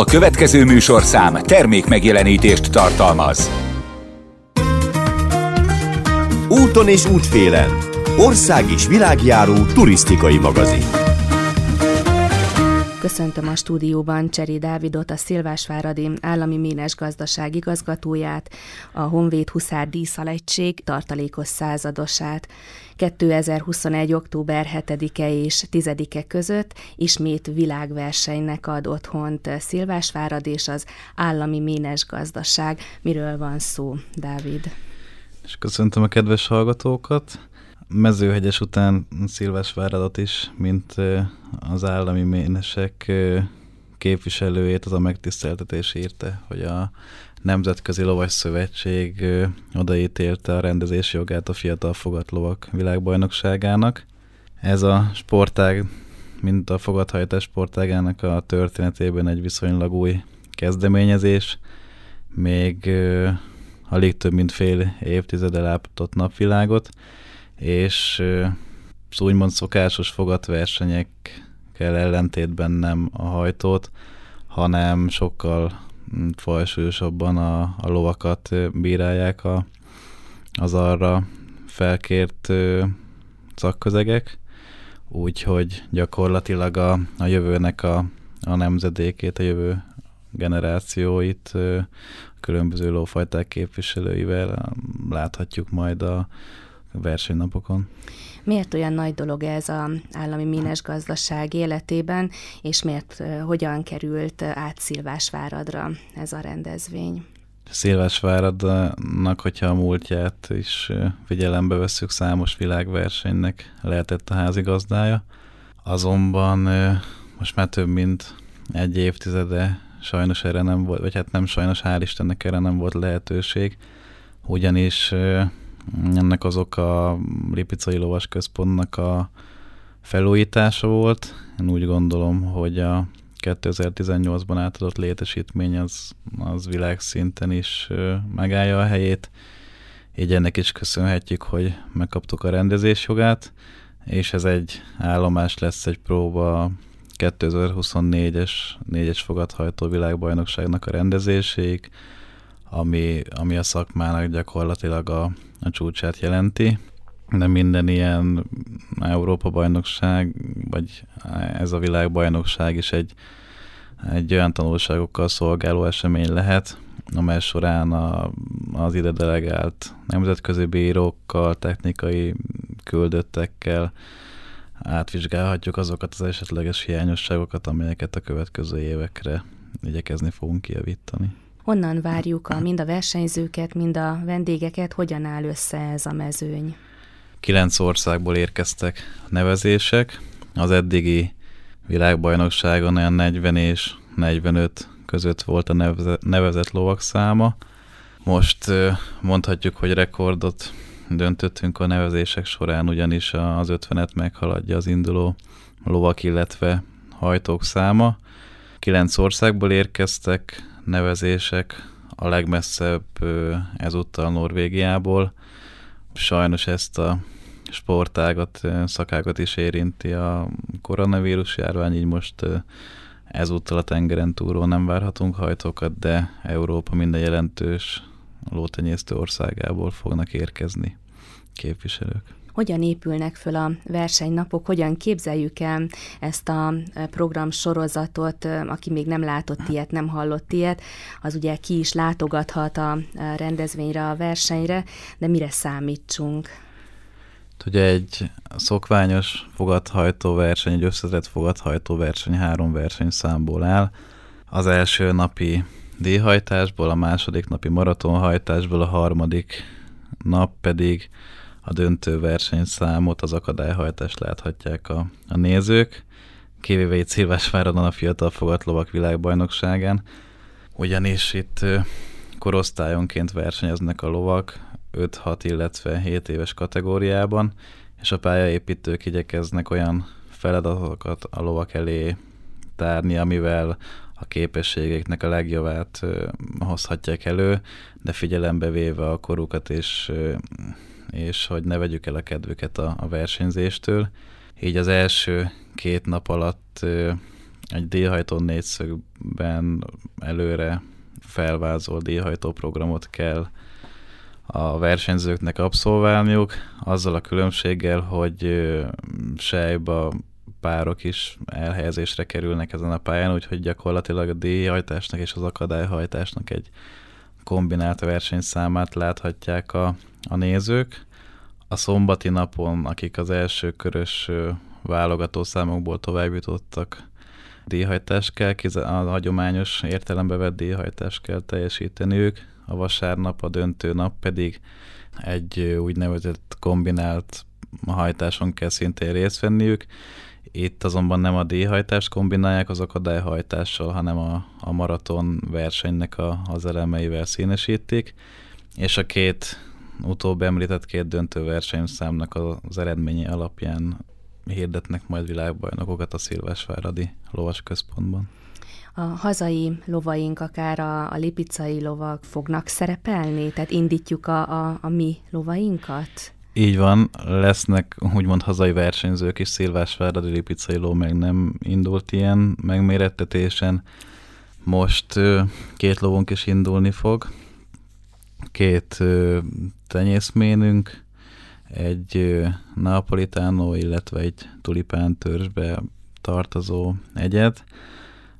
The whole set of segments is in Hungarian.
A következő műsorszám termék megjelenítést tartalmaz. Úton és útfélen. Ország és világjáró turisztikai magazin. Köszöntöm a stúdióban Cseri Dávidot, a Szilvásváradi Állami Ménes Gazdaság igazgatóját, a Honvéd Huszár Díszalegység tartalékos századosát. 2021. október 7-e és 10-e között ismét világversenynek ad otthont Szilvásvárad és az Állami Ménes Gazdaság. Miről van szó, Dávid? És köszöntöm a kedves hallgatókat. Mezőhegyes után Szilvásváradat is, mint az állami ménesek képviselőjét az a megtiszteltetés írta, hogy a Nemzetközi Lovas Szövetség odaítélte a rendezési jogát a fiatal fogatlovak világbajnokságának. Ez a sportág, mint a fogathajtás sportágának a történetében egy viszonylag új kezdeményezés, még alig több mint fél évtizede látott napvilágot, és úgymond szokásos fogatversenyekkel ellentétben nem a hajtót, hanem sokkal fajsúlyosabban a, a lovakat bírálják a, az arra felkért szakközegek, úgyhogy gyakorlatilag a, a jövőnek a, a nemzedékét, a jövő generációit a különböző lófajták képviselőivel láthatjuk majd a versenynapokon. Miért olyan nagy dolog ez az állami mínes gazdaság életében, és miért hogyan került át Szilvásváradra ez a rendezvény? Szilvásváradnak, hogyha a múltját is figyelembe veszük, számos világversenynek lehetett a házigazdája. Azonban most már több mint egy évtizede sajnos erre nem volt, vagy hát nem sajnos, hál' Istennek erre nem volt lehetőség, ugyanis ennek azok a Lipicai Lovas Központnak a felújítása volt. Én úgy gondolom, hogy a 2018-ban átadott létesítmény az, az világszinten is megállja a helyét. Így ennek is köszönhetjük, hogy megkaptuk a rendezésjogát, és ez egy állomás lesz egy próba 2024-es négyes fogadhajtó világbajnokságnak a rendezéséig, ami, ami a szakmának gyakorlatilag a, a csúcsát jelenti, de minden ilyen Európa-bajnokság, vagy ez a világbajnokság is egy, egy olyan tanulságokkal szolgáló esemény lehet, amely során a, az ide delegált nemzetközi bírókkal, technikai küldöttekkel átvizsgálhatjuk azokat az esetleges hiányosságokat, amelyeket a következő évekre igyekezni fogunk kijavítani. Honnan várjuk a, mind a versenyzőket, mind a vendégeket, hogyan áll össze ez a mezőny? Kilenc országból érkeztek nevezések. Az eddigi világbajnokságon olyan 40 és 45 között volt a nevezett lovak száma. Most mondhatjuk, hogy rekordot döntöttünk a nevezések során, ugyanis az 50-et meghaladja az induló lovak, illetve hajtók száma. Kilenc országból érkeztek, nevezések, a legmesszebb ezúttal Norvégiából. Sajnos ezt a sportágat, szakágat is érinti a koronavírus járvány, így most ezúttal a tengeren túlról nem várhatunk hajtókat, de Európa minden jelentős lótenyésztő országából fognak érkezni képviselők hogyan épülnek föl a versenynapok, hogyan képzeljük el ezt a e, program sorozatot, e, aki még nem látott ilyet, nem hallott ilyet, az ugye ki is látogathat a rendezvényre, a versenyre, de mire számítsunk? Ugye egy szokványos fogadhajtó verseny, egy összetett fogadhajtó verseny három versenyszámból áll. Az első napi díjhajtásból, a második napi maratonhajtásból, a harmadik nap pedig a döntő versenyszámot, az akadályhajtást láthatják a, a nézők, kivéve itt Szilvásváradon a fiatal fogatlovak világbajnokságán, ugyanis itt korosztályonként versenyeznek a lovak 5-6, illetve 7 éves kategóriában, és a pályaépítők igyekeznek olyan feladatokat a lovak elé tárni, amivel a képességeknek a legjavát hozhatják elő, de figyelembe véve a korukat és és hogy ne vegyük el a kedvüket a, a versenyzéstől. Így az első két nap alatt egy díjhajtó négyszögben előre felvázolt díjhajtó programot kell a versenyzőknek abszolválniuk, azzal a különbséggel, hogy sejba párok is elhelyezésre kerülnek ezen a pályán, úgyhogy gyakorlatilag a díjhajtásnak és az akadályhajtásnak egy kombinált versenyszámát láthatják a, a nézők. A szombati napon, akik az első körös válogató számokból tovább jutottak, díjhajtást kell, a hagyományos értelembe vett díjhajtást kell teljesíteniük, a vasárnap, a döntő nap pedig egy úgynevezett kombinált hajtáson kell szintén részt venniük. Itt azonban nem a díjhajtást kombinálják az akadályhajtással, hanem a, a maraton versenynek a, az elemeivel színesítik, és a két utóbb említett két döntő versenyszámnak az eredményi alapján hirdetnek majd világbajnokokat a Szilvásváradi Lovas Központban. A hazai lovaink, akár a, a lipicai lovak fognak szerepelni? Tehát indítjuk a, a, a mi lovainkat? Így van, lesznek úgymond hazai versenyzők is, Szilvásváradi Lipicai ló meg nem indult ilyen megmérettetésen. Most két lovunk is indulni fog, két tenyészménünk, egy napolitánó, illetve egy tulipán törzsbe tartozó egyet.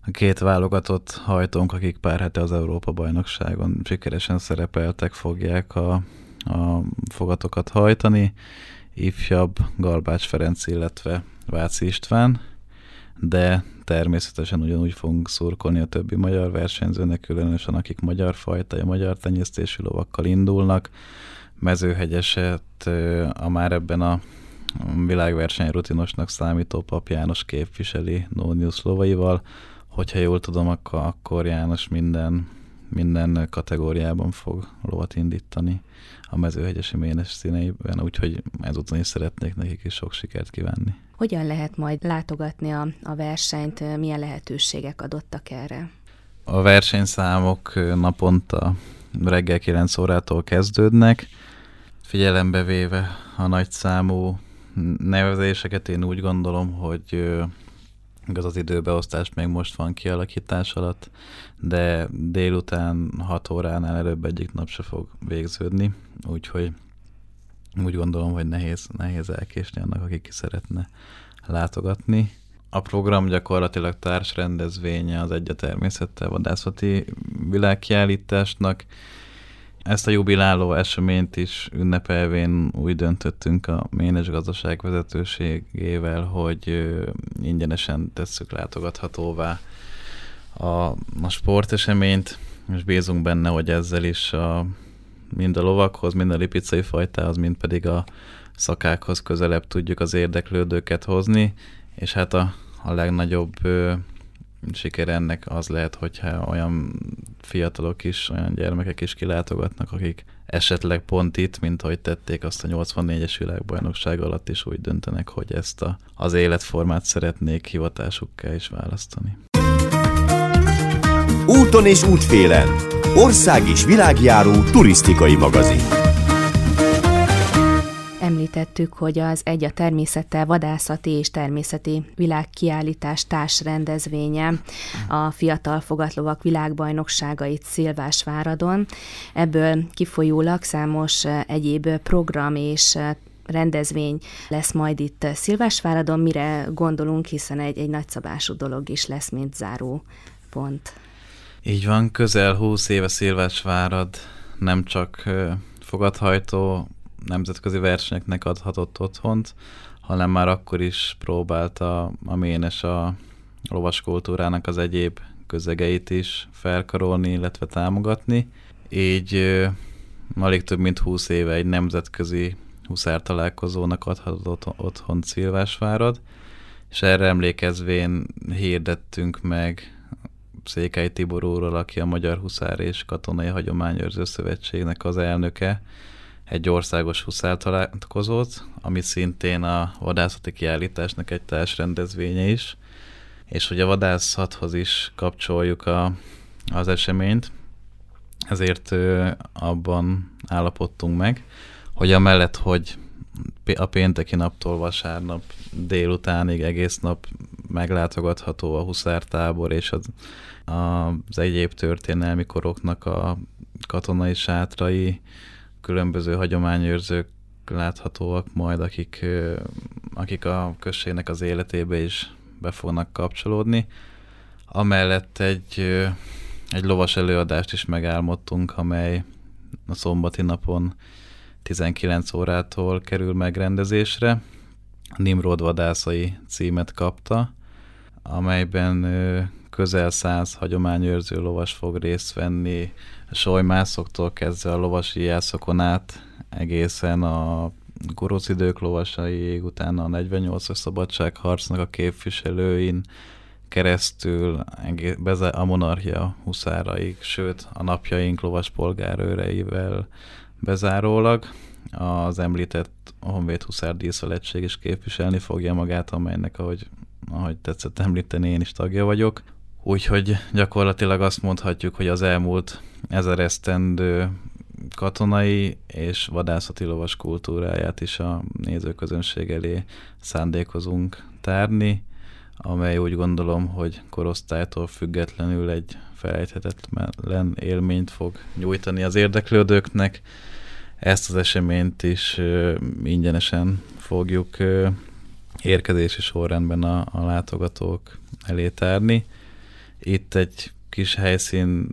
A két válogatott hajtónk, akik pár hete az Európa-bajnokságon sikeresen szerepeltek, fogják a, a fogatokat hajtani. Ifjabb Galbács Ferenc, illetve Váci István, de természetesen ugyanúgy fogunk szurkolni a többi magyar versenyzőnek, különösen akik magyar fajta, magyar tenyésztésű lovakkal indulnak. Mezőhegyeset a már ebben a világverseny rutinosnak számító Pap János képviseli Nónius lovaival. Hogyha jól tudom, akkor, akkor János minden, minden kategóriában fog lovat indítani a mezőhegyesi ménes színeiben, úgyhogy ezúton is szeretnék nekik is sok sikert kívánni. Hogyan lehet majd látogatni a, a versenyt, milyen lehetőségek adottak erre? A versenyszámok naponta reggel 9 órától kezdődnek, figyelembe véve a nagy számú nevezéseket, én úgy gondolom, hogy igaz az időbeosztás még most van kialakítás alatt, de délután 6 óránál előbb egyik nap se fog végződni, úgyhogy úgy gondolom, hogy nehéz, nehéz elkésni annak, aki ki szeretne látogatni. A program gyakorlatilag társrendezvénye az Egy a természettel vadászati világkiállításnak, ezt a jubiláló eseményt is ünnepelvén úgy döntöttünk a Ménes Gazdaság vezetőségével, hogy ingyenesen tesszük látogathatóvá a, a sporteseményt, és bízunk benne, hogy ezzel is a, mind a lovakhoz, mind a lipicai fajtához, mind pedig a szakákhoz közelebb tudjuk az érdeklődőket hozni, és hát a, a legnagyobb siker ennek az lehet, hogyha olyan fiatalok is, olyan gyermekek is kilátogatnak, akik esetleg pont itt, mint ahogy tették azt a 84-es világbajnokság alatt is úgy döntenek, hogy ezt a, az életformát szeretnék hivatásukká is választani. Úton és útfélen. Ország és világjáró turisztikai magazin említettük, hogy az Egy a természettel vadászati és természeti világkiállítás társrendezvénye a fiatal fogatlovak világbajnokságait Szilvásváradon. Ebből kifolyólag számos egyéb program és rendezvény lesz majd itt Szilvásváradon, mire gondolunk, hiszen egy, egy nagyszabású dolog is lesz, mint záró pont. Így van, közel 20 éve Szilvásvárad nem csak fogadhajtó nemzetközi versenyeknek adhatott otthont, hanem már akkor is próbálta a Ménes a lovaskultúrának az egyéb közegeit is felkarolni, illetve támogatni. Így alig több mint 20 éve egy nemzetközi huszár találkozónak adhatott otthon Szilvásvárad, és erre emlékezvén hirdettünk meg Székely Tibor úrral, aki a Magyar Huszár és Katonai Hagyományőrző Szövetségnek az elnöke, egy országos huszár találkozót, ami szintén a vadászati kiállításnak egy társ rendezvénye is, és hogy a vadászathoz is kapcsoljuk a, az eseményt, ezért abban állapodtunk meg, hogy amellett, hogy a pénteki naptól vasárnap délutánig egész nap meglátogatható a huszártábor és az, az egyéb történelmi koroknak a katonai sátrai, különböző hagyományőrzők láthatóak majd, akik, akik a községnek az életébe is be fognak kapcsolódni. Amellett egy, egy lovas előadást is megálmodtunk, amely a szombati napon 19 órától kerül megrendezésre. Nimrod vadászai címet kapta, amelyben közel száz hagyományőrző lovas fog részt venni, solymászoktól kezdve a lovasi jászokon át, egészen a gorosz idők lovasai, utána a 48-as szabadságharcnak a képviselőin, keresztül a monarchia huszáraig, sőt a napjaink lovas polgárőreivel bezárólag. Az említett Honvéd Huszár díszaletség is képviselni fogja magát, amelynek, ahogy, ahogy tetszett említeni, én is tagja vagyok. Úgyhogy gyakorlatilag azt mondhatjuk, hogy az elmúlt ezer esztendő katonai és vadászati lovas kultúráját is a nézőközönség elé szándékozunk tárni, amely úgy gondolom, hogy korosztálytól függetlenül egy felejthetetlen élményt fog nyújtani az érdeklődőknek. Ezt az eseményt is ingyenesen fogjuk érkezési sorrendben a, a látogatók elé tárni. Itt egy kis helyszín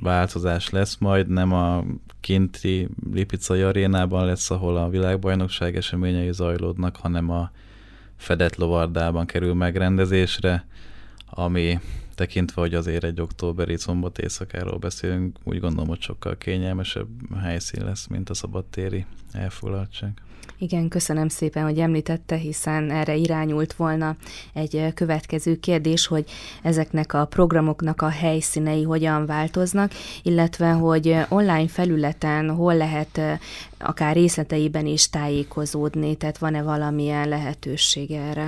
változás lesz majd, nem a kinti Lipicai arénában lesz, ahol a világbajnokság eseményei zajlódnak, hanem a fedett lovardában kerül megrendezésre, ami tekintve, hogy azért egy októberi szombat éjszakáról beszélünk, úgy gondolom, hogy sokkal kényelmesebb helyszín lesz, mint a szabadtéri elfoglaltság. Igen, köszönöm szépen, hogy említette, hiszen erre irányult volna egy következő kérdés, hogy ezeknek a programoknak a helyszínei hogyan változnak, illetve hogy online felületen hol lehet akár részleteiben is tájékozódni, tehát van-e valamilyen lehetőség erre?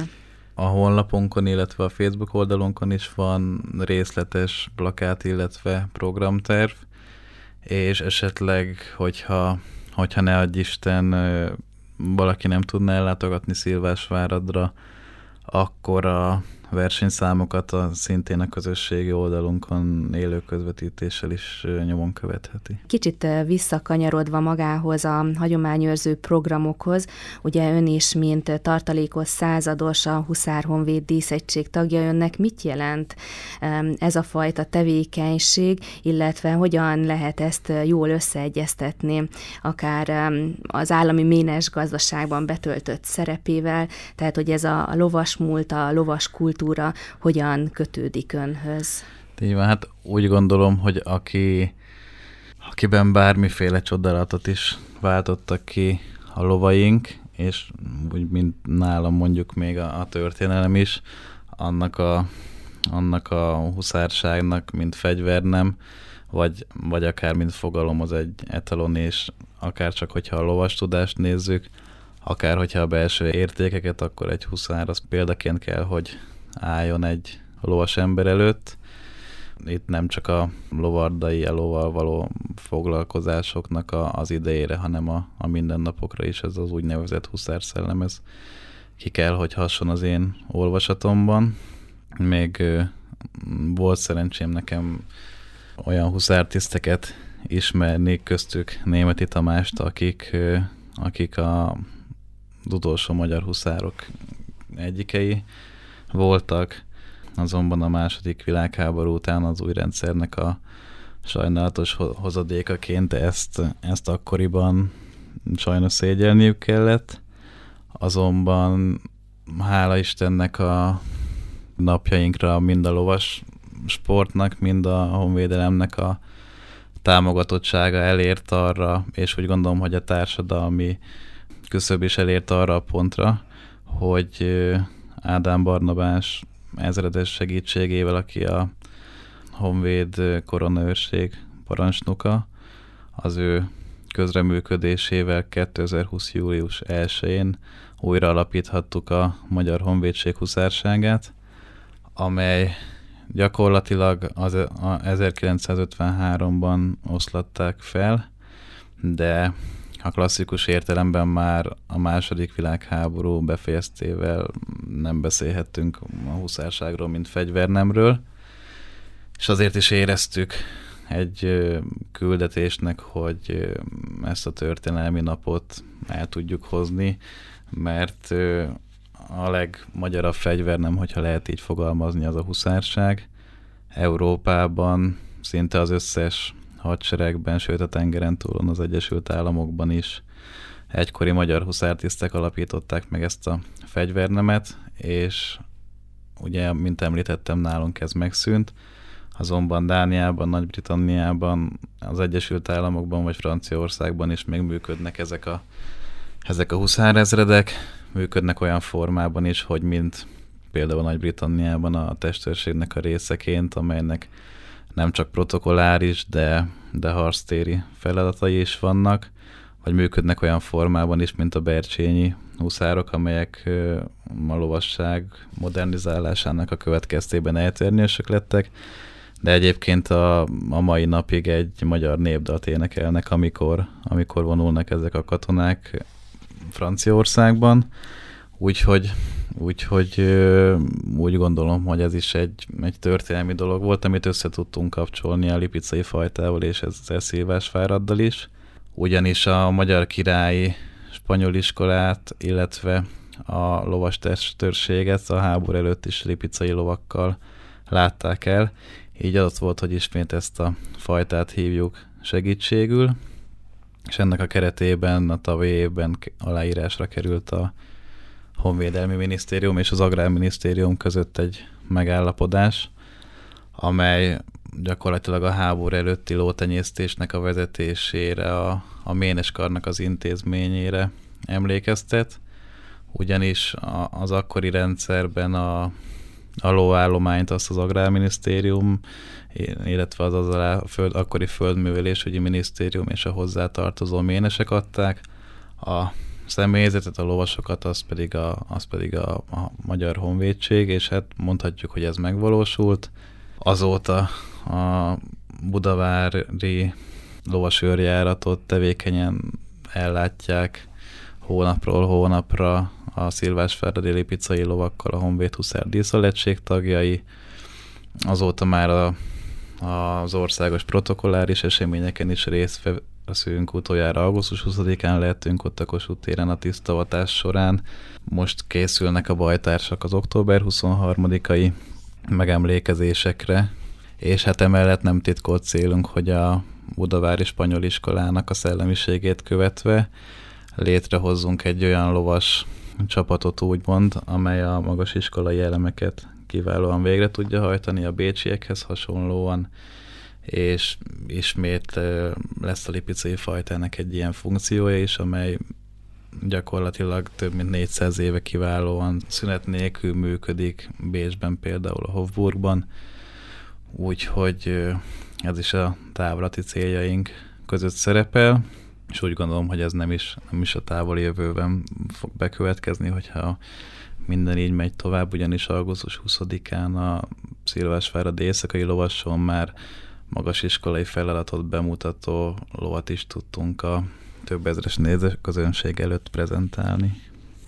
A honlapunkon, illetve a Facebook oldalunkon is van részletes plakát, illetve programterv, és esetleg, hogyha, hogyha ne adj Isten, valaki nem tudna ellátogatni Szilvásváradra, akkor a versenyszámokat a szintén a közösségi oldalunkon élő közvetítéssel is nyomon követheti. Kicsit visszakanyarodva magához a hagyományőrző programokhoz, ugye ön is, mint tartalékos százados a Huszár Honvéd díszegység tagja, önnek mit jelent ez a fajta tevékenység, illetve hogyan lehet ezt jól összeegyeztetni, akár az állami ménes gazdaságban betöltött szerepével, tehát hogy ez a lovas múlt, a lovas kult kultúra hogyan kötődik önhöz? Így van, hát úgy gondolom, hogy aki, akiben bármiféle csodálatot is váltottak ki a lovaink, és úgy, mint nálam mondjuk még a, a történelem is, annak a, annak a huszárságnak, mint fegyvernem, vagy, vagy akár mint fogalom az egy etalon, és akár csak, hogyha a lovas tudást nézzük, akár hogyha a belső értékeket, akkor egy huszár az példaként kell, hogy álljon egy lovas ember előtt. Itt nem csak a lovardai elóval való foglalkozásoknak a, az idejére, hanem a, a mindennapokra is ez az úgynevezett huszár szellem, ez ki kell, hogy hasson az én olvasatomban. Még volt szerencsém nekem olyan huszártiszteket ismerni, köztük Németi Tamást, akik, akik a, az utolsó magyar huszárok egyikei, voltak, azonban a második világháború után az új rendszernek a sajnálatos hozadékaként ezt, ezt akkoriban sajnos szégyelniük kellett, azonban hála Istennek a napjainkra mind a lovas sportnak, mind a honvédelemnek a támogatottsága elért arra, és úgy gondolom, hogy a társadalmi küszöb is elért arra a pontra, hogy Ádám Barnabás ezredes segítségével, aki a Honvéd koronaőrség parancsnoka, az ő közreműködésével 2020. július 1-én újra alapíthattuk a Magyar Honvédség huszárságát, amely gyakorlatilag az a 1953-ban oszlatták fel, de a klasszikus értelemben már a második világháború befejeztével nem beszélhettünk a huszárságról, mint fegyvernemről, és azért is éreztük egy küldetésnek, hogy ezt a történelmi napot el tudjuk hozni, mert a legmagyarabb fegyver, nem hogyha lehet így fogalmazni, az a huszárság. Európában szinte az összes hadseregben, sőt a tengeren túlon az Egyesült Államokban is. Egykori magyar huszártisztek alapították meg ezt a fegyvernemet, és ugye, mint említettem, nálunk ez megszűnt, azonban Dániában, Nagy-Britanniában, az Egyesült Államokban vagy Franciaországban is még működnek ezek a, ezek a huszárezredek, működnek olyan formában is, hogy mint például Nagy-Britanniában a testőrségnek a részeként, amelynek nem csak protokolláris, de, de harctéri feladatai is vannak, vagy működnek olyan formában is, mint a Bercsényi huszárok, amelyek a lovasság modernizálásának a következtében elternyősök lettek, de egyébként a, a mai napig egy magyar népdalt énekelnek, amikor, amikor vonulnak ezek a katonák Franciaországban, úgyhogy Úgyhogy úgy gondolom, hogy ez is egy, egy történelmi dolog volt, amit össze tudtunk kapcsolni a lipicai fajtával és ezzel Szilvásváraddal is. Ugyanis a magyar királyi spanyol iskolát, illetve a lovas testőrséget a háború előtt is lipicai lovakkal látták el. Így adott volt, hogy ismét ezt a fajtát hívjuk segítségül, és ennek a keretében a tavalyi évben aláírásra került a Honvédelmi Minisztérium és az Agrárminisztérium között egy megállapodás, amely gyakorlatilag a háború előtti lótenyésztésnek a vezetésére, a, a Méneskarnak az intézményére emlékeztet, ugyanis a, az akkori rendszerben a, a lóállományt azt az Agrárminisztérium, illetve az az a föld, akkori földművelésügyi minisztérium és a hozzátartozó ménesek adták, a személyzetet, a lovasokat, az pedig a, az pedig a, a Magyar Honvédség, és hát mondhatjuk, hogy ez megvalósult. Azóta a budavári lovasőrjáratot tevékenyen ellátják hónapról hónapra a Szilvásferdedi lipicai lovakkal a Honvéd Huszár díszaletség tagjai. Azóta már a, az országos protokolláris eseményeken is részt szőnk utoljára. Augusztus 20-án lehetünk ott a Kossuth téren a tisztavatás során. Most készülnek a bajtársak az október 23-ai megemlékezésekre, és hát emellett nem titkolt célunk, hogy a Budavári Spanyol Iskolának a szellemiségét követve létrehozzunk egy olyan lovas csapatot úgymond, amely a magas iskolai elemeket kiválóan végre tudja hajtani a bécsiekhez hasonlóan, és ismét lesz a lipicai fajtának egy ilyen funkciója is, amely gyakorlatilag több mint 400 éve kiválóan szünet nélkül működik Bécsben, például a Hofburgban, úgyhogy ez is a távlati céljaink között szerepel, és úgy gondolom, hogy ez nem is, nem is a távoli jövőben fog bekövetkezni, hogyha minden így megy tovább, ugyanis augusztus 20-án a Szilvásvárad éjszakai lovason már magas iskolai feladatot bemutató lovat is tudtunk a több ezres nézőközönség előtt prezentálni.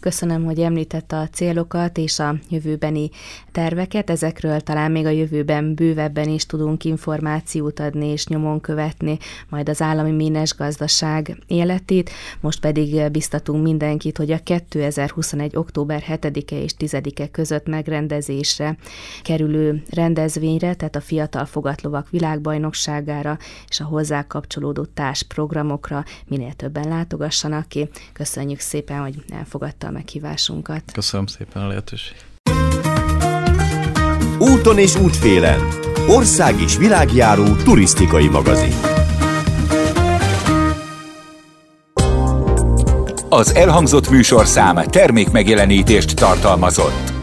Köszönöm, hogy említette a célokat és a jövőbeni terveket. Ezekről talán még a jövőben bővebben is tudunk információt adni és nyomon követni majd az állami mínes gazdaság életét. Most pedig biztatunk mindenkit, hogy a 2021. október 7-e és 10-e között megrendezésre kerülő rendezvényre, tehát a Fiatal Fogatlovak világbajnokságára és a hozzá kapcsolódó társprogramokra minél többen látogassanak ki. Köszönjük szépen, hogy elfogadta a meghívásunkat. Köszönöm szépen a lehetőséget. Úton és útfélen. Ország és világjáró turisztikai magazin. Az elhangzott műsorszám termék megjelenítést tartalmazott.